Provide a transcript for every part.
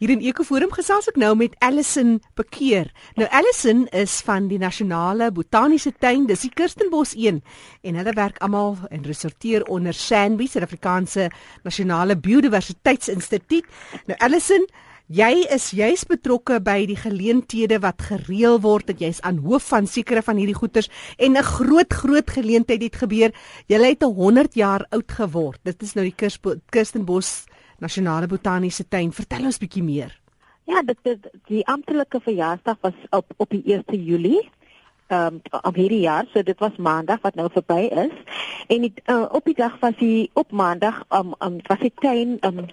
Hier in Ekoforum gesels ek nou met Allison Bekeer. Nou Allison is van die Nasionale Botaniese Tuin, dis die Kirstenbos 1 en hulle werk almal en resorteer onder SANBI, Suid-Afrikaanse Nasionale Biodiversiteitsinstituut. Nou Allison, jy is juis betrokke by die geleenthede wat gereël word dat jy's aan hoof van sekere van hierdie goeters en 'n groot groot geleentheid het gebeur. Jy het 100 jaar oud geword. Dit is nou die Kirstenbos Nasionale Botaniese Tuin. Vertel ons bietjie meer. Ja, dit dit die amptelike verjaarsdag was op op die 1 Julie. Ehm um, op hierdie jaar, so dit was maandag wat nou verby is. En die, uh, op die dag was hy op maandag um um was die tuin um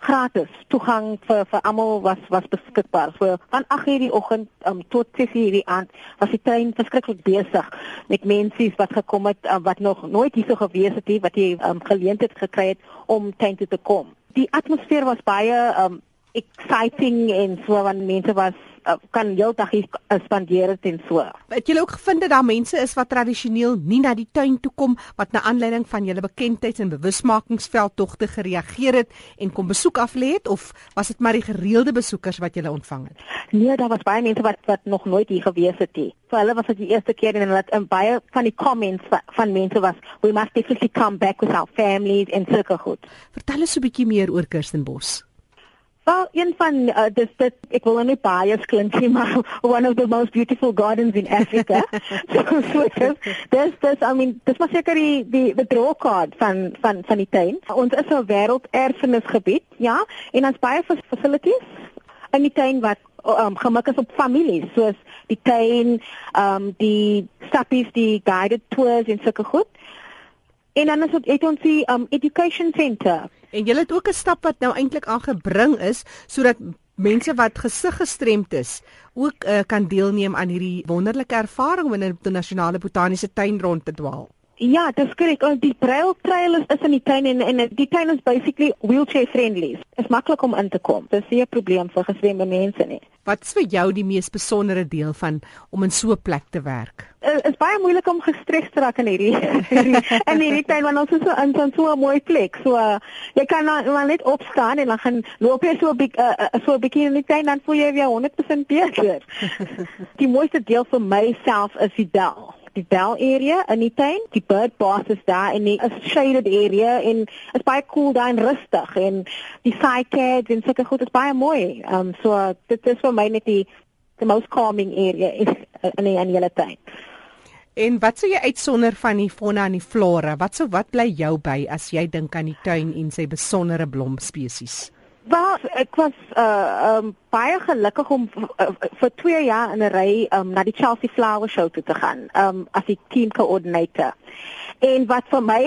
gratis toegang vir vir almal was was beskikbaar. So van 8:00 die oggend um, tot 6:00 die aand was die tuin verskriklik besig met mense wat gekom het uh, wat nog nooit hier so gewees het nie, wat jy um, geleentheid gekry het om tuin toe te kom die atmosfeer was baie um exciting en so van mense was uh, kan heeldag hier spandeer het en so. Het julle ook gevind dat daar mense is wat tradisioneel nie na die tuin toe kom wat na aanleiding van julle bekendheids- en bewusmakingsveldtogte gereageer het en kom besoek aflê het of was dit maar die gereelde besoekers wat julle ontvang het? Nee, daar was baie mense wat wat nog nooit hier gewees het nie. So hulle was dit die eerste keer en hulle het baie van die comments van, van mense was we must definitely come back with our families and so goed. Vertel ons 'n bietjie meer oor Kirstenbos. Well, een van uh, dis dit ek wil nie bias klink nie, maar one of the most beautiful gardens in Africa. so so dis dis I mean, dis maar seker die die card van van van die tuin. Ons is 'n wêrelderfenisgebied, ja, en ons baie facilities in die tuin wat um, gemik is op families soos die tuin, um die stappies, die guided tours en sulke goed. En dan is dit ons die um education center. En jy het ook 'n stap wat nou eintlik aangebring is sodat mense wat gesig gestremd is ook uh, kan deelneem aan hierdie wonderlike ervaring om in 'n nasionale botaniese tuin rond te dwaal. Ja, dis korrek. Oh, die trail trail is, is in die tuin en en die tuin is basically wheelchair friendly. Dit is maklik om in te kom. Dis nie 'n probleem vir gestremde mense nie. Wat is vir jou die mees besondere deel van om in so 'n plek te werk? Dit is baie moeilik om gestres te raak in hierdie in hierdie tuin want ons is so in so 'n mooi plek. So uh, jy kan maar net opstaan en dan gaan loop jy so 'n bietjie uh, uh, so 'n bietjie in die tuin dan voel jy weer 100% beter. die mooiste deel vir myself is die dal die bell area in die tuin. Die bird bath is daar in 'n shaded area en is baie cool daar en rustig en die cycads en sulke goed is baie mooi. Um so dit is vir my net die the most calming area is in die hele tuin. En wat sou jy uitsonder van die fauna en die flora? Wat sou wat bly jou by as jy dink aan die tuin en sy besondere blomspesies? Wel, ek was uh um baie gelukkig om uh, vir 2 jaar in 'n ry um na die Chelsea Flower Show toe te gaan, um as die team coördinator. En wat vir my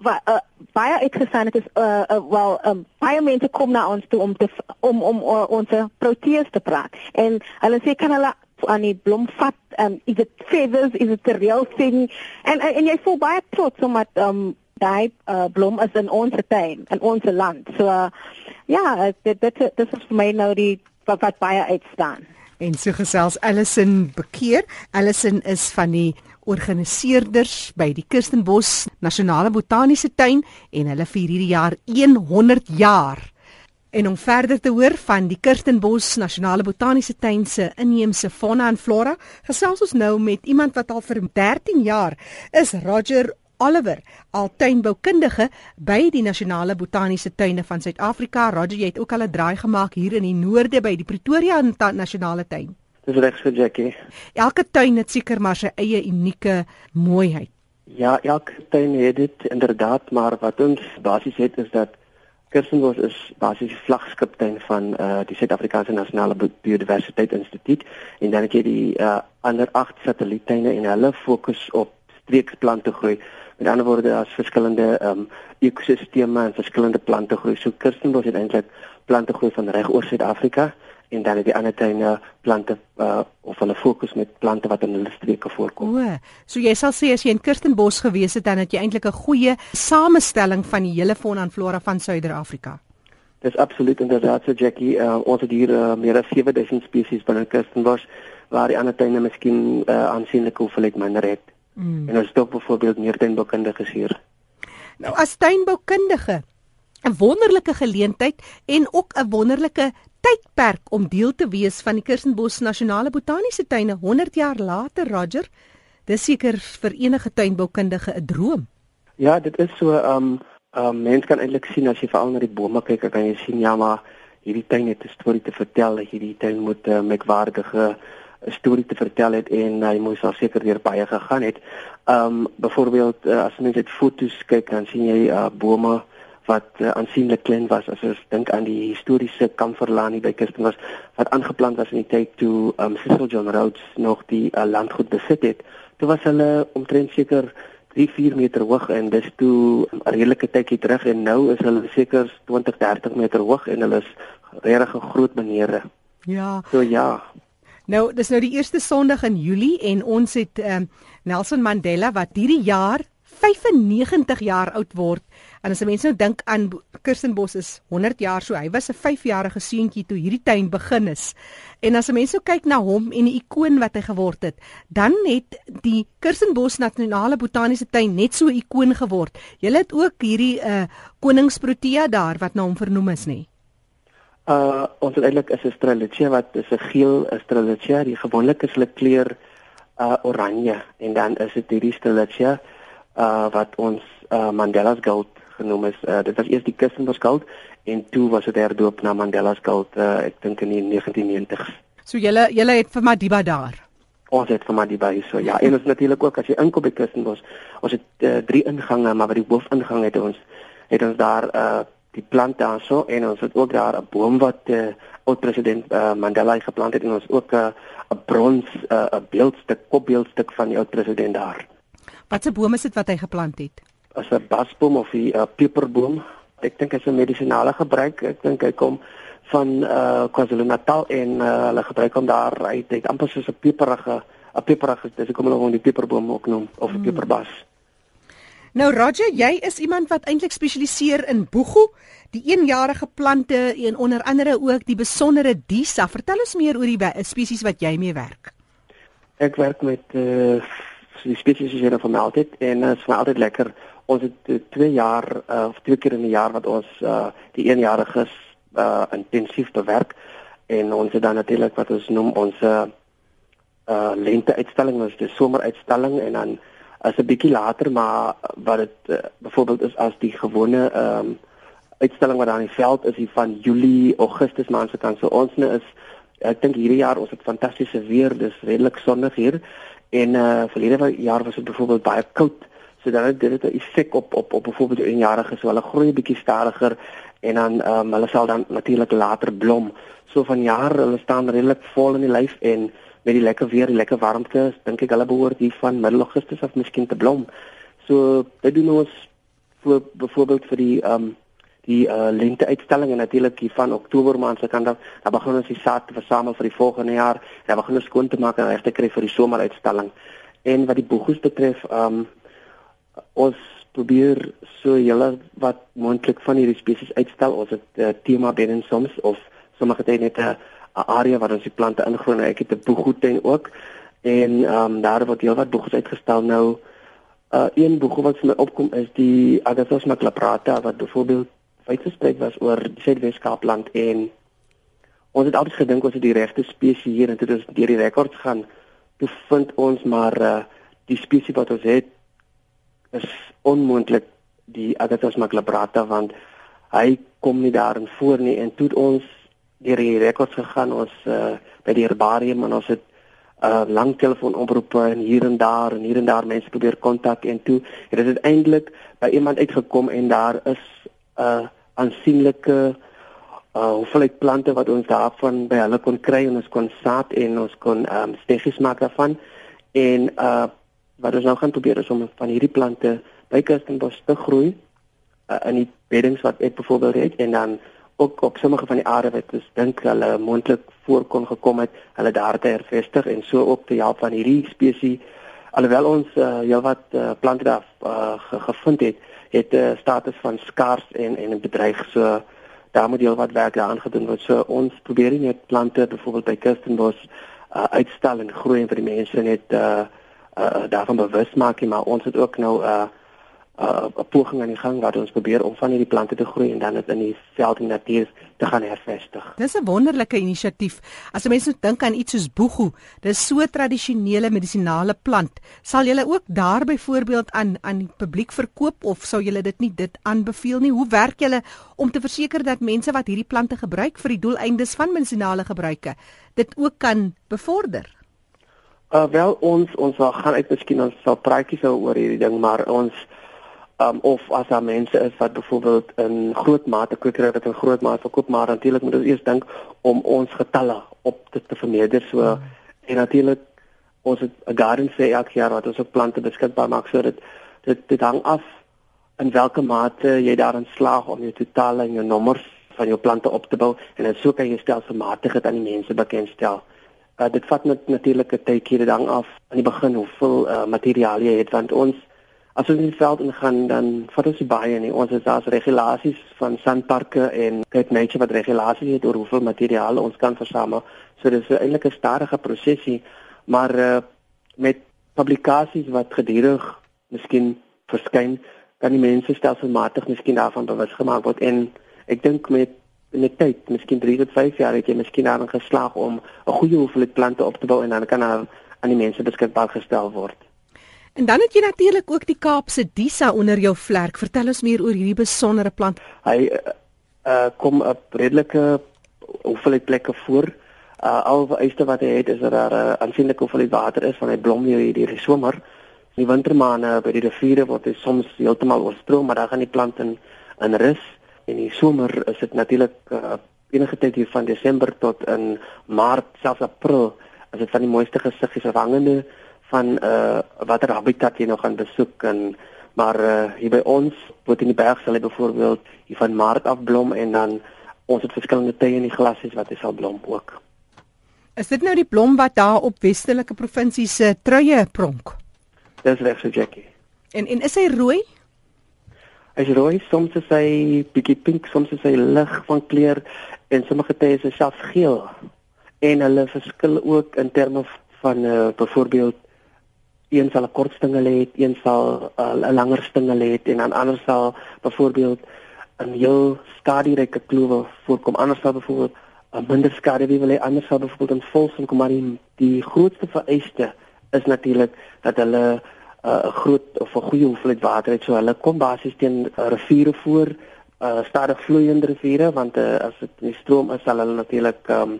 wat uh, baie het is uh, uh wel um baie mense kom na ons toe om te om om uh, ons proteas te praat. En hulle sê kan hulle aan die blom vat, um is it feathers, is it the real thing? En en, en jy voel baie trots omdat um daai uh, blom is in ons tuin in ons land. So uh, ja, dit dit dit is vir my nou die wat, wat baie uitstaan. En so gesels Allison Bekeer. Allison is van die organiseerders by die Kirstenbos Nasionale Botaniese Tuin en hulle vier hierdie jaar 100 jaar. En om verder te hoor van die Kirstenbos Nasionale Botaniese Tuin se inheemse fauna en flora, gesels ons nou met iemand wat al vir 13 jaar is Roger Oliver, al tuinboukundige by die Nasionale Botaniese Tuine van Suid-Afrika. Roger, jy het ook al 'n draai gemaak hier in die noorde by die Pretoria Nasionale Tuin. Dis reg so, Jackie. Elke tuin het seker maar sy eie unieke mooiheid. Ja, elke tuin het dit inderdaad, maar wat ons basies het is dat Kirstenbos is basies die vlaggenskaptuin van uh die Suid-Afrikaanse Nasionale Biodiversiteit Instituut en dan het jy die uh ander 8 satelliettuine en hulle fokus op streekplante groei. Met ander woorde, daar's verskillende ehm um, ekosisteme en verskillende plante groei. So Kirstenbos het eintlik plante groei van reg oor Suid-Afrika en dan die ander tuine plante uh, of hulle fokus met plante wat in hulle streke voorkom. O, so jy sal sê as jy in Kirstenbos gewees het dan het jy eintlik 'n goeie samestelling van die hele fauna en flora van Suider-Afrika. Dis absoluut inderdaad so Jackie, uh, ons het hier uh, meer as 7000 spesies binne Kirstenbos waar die ander tuine miskien uh, aansienlik hoeveelheid minder het. Mm. En ons het ook byvoorbeeld meer tuinboukundiges hier. Nou as tuinboukundige 'n wonderlike geleentheid en ook 'n wonderlike tydperk om deel te wees van die Kirstenbosch Nasionale Botaniese Tuine 100 jaar later, Roger. Dis seker vir enige tuinboukundige 'n droom. Ja, dit is so um um mense kan eintlik sien as jy veral na die bome kyk, kan jy sien ja, maar hierdie tuin het 'n storie te vertel. Hierdie tuin moet 'n uh, merkwaardige 'n storie te vertel het en hy moes al seker deur baie gegaan het. Um byvoorbeeld uh, as mens net foto's kyk, dan sien jy uh, bome wat uh, aansienlik klein was as ons dink aan die historiese Kamferlaan by Kirsten was wat aangeplant was in die tyd toe um, Cecil John Rhodes nog die uh, landgoed besit het. Toe was hulle omtrent seker 3-4 meter hoog en dis toe 'n redelike tydjie terug en nou is hulle seker 20-30 meter hoog en hulle is regtig 'n groot meneere. Ja. So ja. Nou, dis nou die eerste Sondag in Julie en ons het um, Nelson Mandela wat hierdie jaar 95 jaar oud word. En as mense nou dink aan Kirstenbos is 100 jaar, so hy was 'n 5-jarige seentjie toe hierdie tuin begin is. En as mense nou kyk na hom en die ikoon wat hy geword het, dan het die Kirstenbos Nasionale Botaniese Tuin net so 'n ikoon geword. Julle het ook hierdie uh koningsprotea daar wat na hom vernoem is, nê? Uh ons het eintlik is 'n strelitzia wat is 'n geel strelitzia, die gewoonlik is hulle kleur uh oranje en dan is dit hierdie strelitzia uh wat ons uh Mandela's Gold genoem is. Uh dit was eers die Kirstenbosch Gold en toe was dit herdoop na Mandela's Gold uh ek dink in die 1990s. So julle julle het vir Madiba daar. Ons het vir Madiba hier so. Ja, en ons natuurlik ook as jy inkom by Kirstenbosch, ons het uh, drie ingange, maar by die hoofingang het ons het ons daar uh die plant daarso en ons het ook daar 'n boom wat uh, oud president uh, Mandela geplant het en ons ook 'n uh, brons 'n uh, beeldstuk kopbeeldstuk van die oud president daar. Watse boom is dit wat hy geplant het? As 'n basboom of 'n uh, peperboom. Ek dink hy is 'n medisonale gebruik. Ek dink hy kom van uh, KwaZulu-Natal en uh, hulle gebruik hom daar uit. Dit amper soos 'n peperige 'n peperige dis kom hulle hom die peperboom ook noem of 'n hmm. peperbas. Nou Roger, jy is iemand wat eintlik spesialiseer in boegu, die eenjarige plante en onder andere ook die besondere disa. Vertel ons meer oor die spesies wat jy mee werk. Ek werk met uh die spesies wat jy nou vermeld het en dit uh, is vir altyd lekker. Ons het 2 uh, jaar uh, of twee keer in 'n jaar wat ons uh die eenjariges uh intensief bewerk en ons het dan natuurlik wat ons noem ons uh lente uitstalling, ons die someruitstalling en dan as 'n bietjie later maar wat dit uh, byvoorbeeld is as die gewone ehm um, uitstalling wat daar in die veld is hier van Julie, Augustus maand se kant so ons nou is ek dink hierdie jaar ons het fantastiese weer dis redelik sonnig hier. En uh verlede jaar was dit byvoorbeeld baie koud so dan het dit 'n effek op op op byvoorbeeld die eenjarige so hulle groei bietjie stadiger en dan ehm um, hulle sal dan natuurlik later blom. So van jaar hulle staan redelik vol in die lyf en met die lekker weer, die lekker warmte, dink ek hulle behoort hier van middel Augustus af miskien te blom. So dit doen ons vir byvoorbeeld vir die ehm um, die uh, lente uitstalling en natuurlik hier van Oktober maand se kant af, dan begin ons die saad te versamel vir die volgende jaar. Dan begin ons skoon te maak en reg te kry vir die someruitstalling. En wat die boegoes betref, ehm um, ons probeer so julle wat moontlik van hierdie spesies uitstel. Ons het uh, tema bedding soms of sommige tyd net 'n uh, 'n area waar ons die plante ingroei. Ek het 'n boegoetuin ook en ehm um, daar word heelwat boegoes uitgestal nou. Uh een boegoe wat vir my opkom is die Agathos maclaprata wat byvoorbeeld uitgespreek was oor die Suidwes-Kaapland en ons het altyd gedink ons het die regte spesies hier en dit is deur die rekords gaan. Toe vind ons maar uh die spesies wat ons het is onmoontlik die Agathos maclaprata want hy kom nie daarin voor nie en toe ons deur die rekords gegaan. Ons uh, by die herbarium en ons het uh, lang telefoonoproepe en hier en daar en hier en daar mense probeer kontak en toe het dit uiteindelik by iemand uitgekom en daar is 'n uh, aansienlike uh hoeveelheid plante wat ons daarvan by hulle kon kry en ons kon saad en ons kon um, stegies maak daarvan. En uh wat ons nou gaan probeer is om van hierdie plante by Kirstenbosch te groei uh, in die beddings wat ek byvoorbeeld het en dan ook op sommige van die aarde wat ons dink hulle moontlik voor kon gekom het, hulle daar te hervestig en so ook te help van hierdie spesies alhoewel ons uh, heelwat uh, plante daar uh, gevind het, het 'n uh, status van skaars en en bedreig so daar moet heelwat werk daaraan gedoen word. So ons probeer net plante byvoorbeeld by Kirstenbosch uh, uitstal en groei en vir die mense net uh, uh, daarvan bewus maak, maar ons het ook nou 'n uh, uh, 'n poging aan die gang waar ons probeer om van hierdie plante te groei en dan dit in die veld en natuur te gaan hervestig. Dis 'n wonderlike inisiatief. As 'n mens nou dink aan iets soos boegu, dis so 'n tradisionele medisinale plant. Sal julle ook daar byvoorbeeld aan aan die publiek verkoop of sou julle dit nie dit aanbeveel nie? Hoe werk julle om te verseker dat mense wat hierdie plante gebruik vir die doeleindes van medisinale gebruike dit ook kan bevorder? Uh wel ons ons gaan uit miskien ons sal praatjies oor hierdie ding, maar ons um, of as daar mense is wat byvoorbeeld in groot mate kwekery wat in groot mate verkoop maar natuurlik moet ons eers dink om ons getalle op te, te vermeerder so mm. en natuurlik ons het 'n garden sê elke jaar wat ons op plante beskikbaar maak sodat dit dit hang af in watter mate jy daarin slaag om jou totale en jou nommers van jou plante op te bou en dit sou kan jy stelselmatig dit aan die mense bekendstel. Uh, dit vat net natuurlik 'n tydjie dit hang af aan die begin hoeveel uh, materiaal jy het want ons As ons in die veld ingaan dan vat ons baie nie. Ons het daar regulasies van sandparke en Cape Nature wat regulasies het oor hoeveel materiaal ons kan versamel. So dis eintlik 'n stadige prosesie, maar uh, met publikasies wat gedurig miskien verskyn, kan die mense stelselmatig miskien daarvan bewus gemaak word en ek dink met in die tyd, miskien 3 tot 5 jaar het jy miskien daarin geslaag om 'n goeie hoeveelheid plante op te bou en dan kan aan die mense beskikbaar gestel word. En dan het jy natuurlik ook die Kaapse Disa onder jou vlerk. Vertel ons meer oor hierdie besondere plant. Hy uh kom op redelike hoeveelheid plekke voor. Uh al wat eiste wat hy het is dat daar 'n uh, aansienlike hoeveelheid water is van hy blom hier hierdie die somer. In die wintermaande by die riviere word hy soms heeltemal oorstroom, maar dan gaan die plant in in rus. En die somer is dit natuurlik uh, enige tyd hier van Desember tot in Maart, selfs April, as dit van die mooiste gesiggies afhangende van uh watter habitat jy nou gaan besoek en maar uh hier by ons word in die berg sal hy byvoorbeeld hier van maart af blom en dan ons het verskillende tye in die glasies wat hy sal blom ook. Is dit nou die blom wat daar op westelike provinsies se truie pronk? Dis reg so Jackie. En en is hy rooi? Hy is rooi, soms is hy bietjie pink, soms is hy lig van kleur en sommige tye is hy selfs geel. En hulle verskil ook in terme van uh byvoorbeeld een sal 'n kort stingel hê, een sal uh, 'n uh, langer stingel hê en dan ander sal byvoorbeeld 'n heel skadiryke klowe voorkom. Anders sal byvoorbeeld 'n uh, minder skade wie wil hê, anders sal byvoorbeeld 'n volsin kom maar die, die grootste vereiste is natuurlik dat hulle 'n uh, groot of 'n goeie hoeveelheid water het. So hulle kom basies teen uh, riviere voor, uh, stadig vloeiende riviere want uh, as dit nie stroom is sal hulle natuurlik um,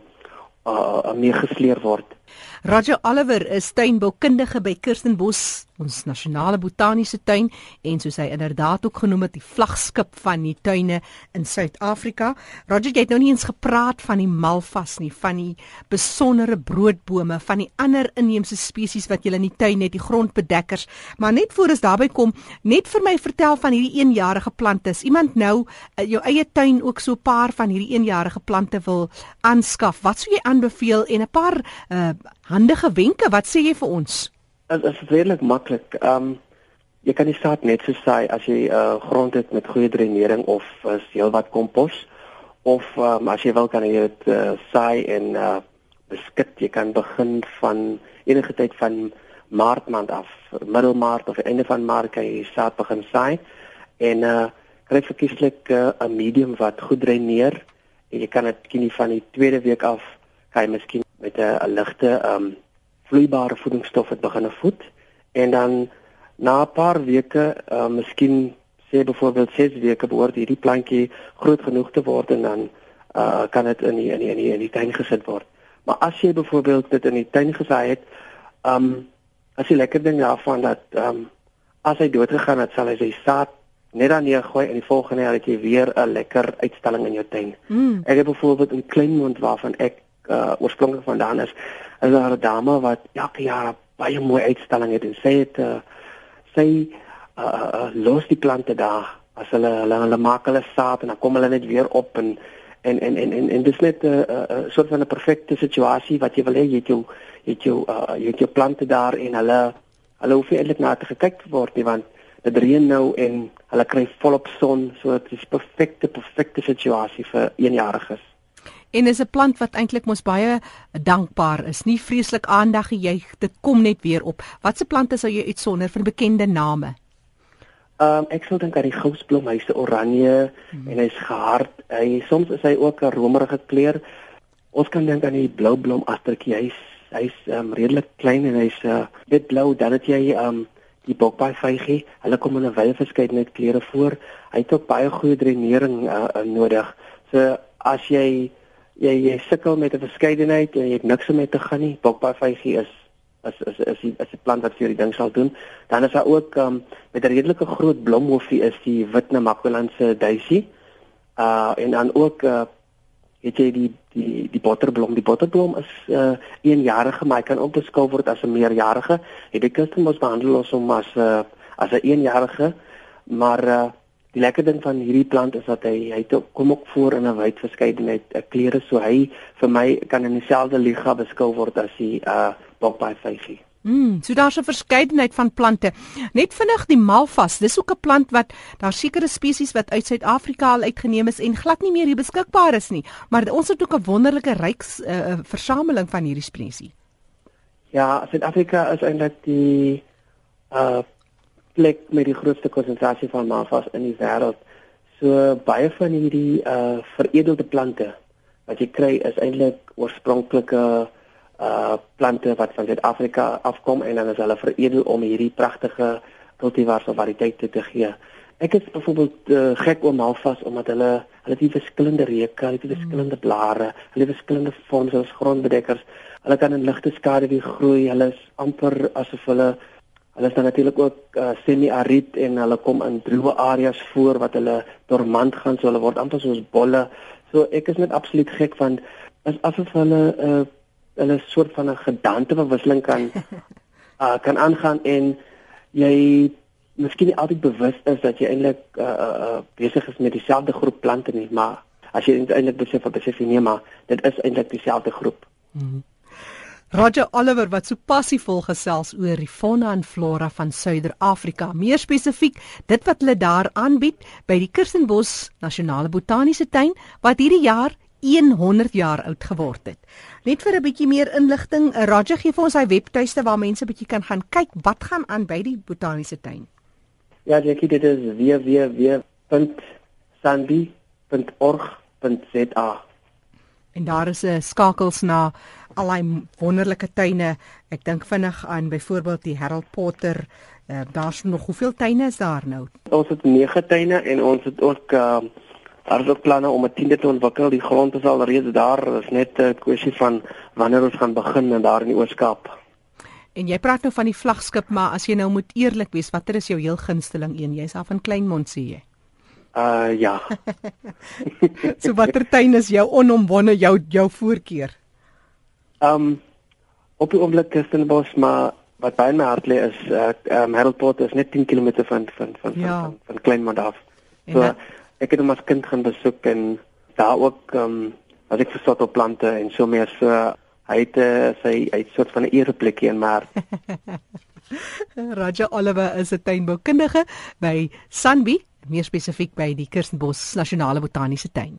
uh, uh, meer gesleer word. Roger Oliver is tuinboukundige by Kirstenbos, ons nasionale botaniese tuin en soos hy inderdaad ook genoem het, die vlaggenskap van die tuine in Suid-Afrika. Roger, jy het nou nie eens gepraat van die malvas nie, van die besondere broodbome, van die ander inheemse spesies wat jy in die tuin het, die grondbedekkers. Maar net voor ons daarby kom, net vir my vertel van hierdie eenjarige plante. Is iemand nou uh, jou eie tuin ook so 'n paar van hierdie eenjarige plante wil aanskaf? Wat sou jy aanbeveel en 'n paar uh, handige wenke. Wat sê jy vir ons? Dit is redelik maklik. Ehm um, jy kan die saad net so saai as jy uh, grond het met goeie drenering of as heelwat kompos of um, as jy wil kan jy dit uh, saai en uh, beskik. Jy kan begin van enige tyd van Maart maand af, middelmaart of einde van Maart kan jy saad begin saai en uh kry verkieslik 'n uh, medium wat goed dreneer en jy kan dit kinie van die tweede week af kan jy miskien met 'n ligte um vloeibare voedingsstof het begin voed en dan na 'n paar weke, uh miskien sê byvoorbeeld 6 weke behoort hierdie plantjie groot genoeg te word en dan uh kan dit in die, in die, in die, in die tuin gesit word. Maar as jy byvoorbeeld dit in die tuin gesaai het, um as jy lekker ding daarvan dat um as hy dood gegaan het, sal hy sy saad net dan neergooi en die volgende jaar het jy weer 'n lekker uitstalling in jou tuin. Mm. Ek het byvoorbeeld 'n klein mond waarvan ek uh, oorspronklik vandaan is, is daar 'n dame wat elke jaar baie mooi uitstalling het en sy het uh, sy uh, uh, los die plante daar. As hulle hulle, hulle maak hulle saad en dan kom hulle net weer op en en en en en, en dis net 'n uh, uh, soort van 'n perfekte situasie wat jy wil hê. Jy het jou jy het jou uh, jy het jou plante daar en hulle hulle hoef nie eintlik na te gekyk te word nie want dit reën nou en hulle kry volop son. So dit is perfekte perfekte situasie vir eenjariges en is 'n plant wat eintlik mos baie dankbaar is. Nie vreeslik aandag jy dit kom net weer op. Watse plante sou jy uitsonder van bekende name? Ehm um, ek sou dink aan die gousblom, hy's oranje hmm. en hy's gehard. Hy soms is hy ook 'n romerige kleur. Ons kan dink aan die bloublom astertjie. Hy's hy's um, redelik klein en hy's uh, wit blou. Dan het jy ehm um, die bokbaai vygie. Hulle kom in 'n wye verskeidenheid kleure voor. Hy het ook baie goeie drenering uh, uh, nodig. So as jy jy jy sukkel met 'n verskeidenheid en jy het niks om mee te gaan nie, bokbaai vygie is is is is die, is 'n plant wat vir die ding sal doen. Dan is daar ook um, met 'n redelike groot blomhoffie is die wit namakolandse daisy. Uh en dan ook uh het jy die die die botterblom. Die botterblom is uh eenjarige, maar hy kan ook beskou word as 'n meerjarige. Het die kuste mos behandel ons hom as 'n uh, as 'n eenjarige, maar uh die lekker ding van hierdie plant is dat hy hy kom ook voor in 'n wyd verskeidenheid uh, kleure, so hy vir my kan in dieselfde liga beskou word as die uh bokbaai vyfie. Mm, so daar's 'n verskeidenheid van plante. Net vinnig die malvas, dis ook 'n plant wat daar sekere spesies wat uit Suid-Afrika al uitgeneem is en glad nie meer hier beskikbaar is nie, maar ons het ook 'n wonderlike ryk uh, versameling van hierdie spesies. Ja, Suid-Afrika is eintlik die uh plek met die grootste konsentrasie van malvas in die wêreld. So baie van hierdie uh veredelde plante wat jy kry is eintlik oorspronklike uh plante wat van Suid-Afrika afkom en dan is hulle veredel om hierdie pragtige cultivars of variëteite te gee. Ek is byvoorbeeld uh, gek oor malvas omdat hulle hulle het verskillende reuke, hulle het verskillende blare, hulle het verskillende vorms as grondbedekkers. Hulle kan in ligte skaduwee groei. Hulle is amper asof hulle hulle is dan natuurlik ook uh, semi-arid en hulle kom in droë areas voor wat hulle dormant gaan, so hulle word amper soos bolle. So ek is net absoluut gek van as asof hulle uh, hulle soort van 'n gedanteverwisseling kan uh, kan aangaan en jy miskien nie altyd bewus is dat jy eintlik uh, uh, besig is met dieselfde groep plante nie, maar as jy eintlik besef wat besef jy nie, maar dit is eintlik dieselfde groep. Mm -hmm. Roger Oliver wat so passievol gesels oor die fauna en flora van Suider-Afrika, meer spesifiek dit wat hulle daar aanbied by die Kirstenbos Nasionale Botaniese Tuin wat hierdie jaar 100 jaar oud geword het. Net vir 'n bietjie meer inligting, Roger gee vir ons sy webtuiste waar mense bietjie kan gaan kyk wat gaan aan by die botaniese tuin. Ja, Jackie, dit is www.sandy.org.za. En daar is 'n skakels na al die wonderlike tuine. Ek dink vinnig aan byvoorbeeld die Harold Potter. Uh, Daar's nog hoeveel tuine is daar nou? Ons het 9 tuine en ons het ook uh, Daar is ook planne om 'n tiende te ontwikkel. Die grond is al reeds daar. Dit is net 'n kwessie van wanneer ons gaan begin en daar in die Ooskaap. En jy praat nou van die vlaggenskap, maar as jy nou moet eerlik wees, watter is jou heel gunsteling een? Jy's af in Kleinmond sê jy. Uh ja. so watter tuin is jou onomwonde jou jou voorkeur? Um op die oomblik Kirstenbos, maar wat by my hart lê is uh um, Haroldport is net 10 km van van van ja. van, van Kleinmond af. So en, ek het hom as kind gaan besoek en daar ook ehm um, as ek versot op plante en so meer so hy het uh, sy hy het soort van 'n ereplekkie in maar Raja Oliver is 'n tuinboukundige by Sunby, meer spesifiek by die Kirstenbos Nasionale Botaniese Tuin.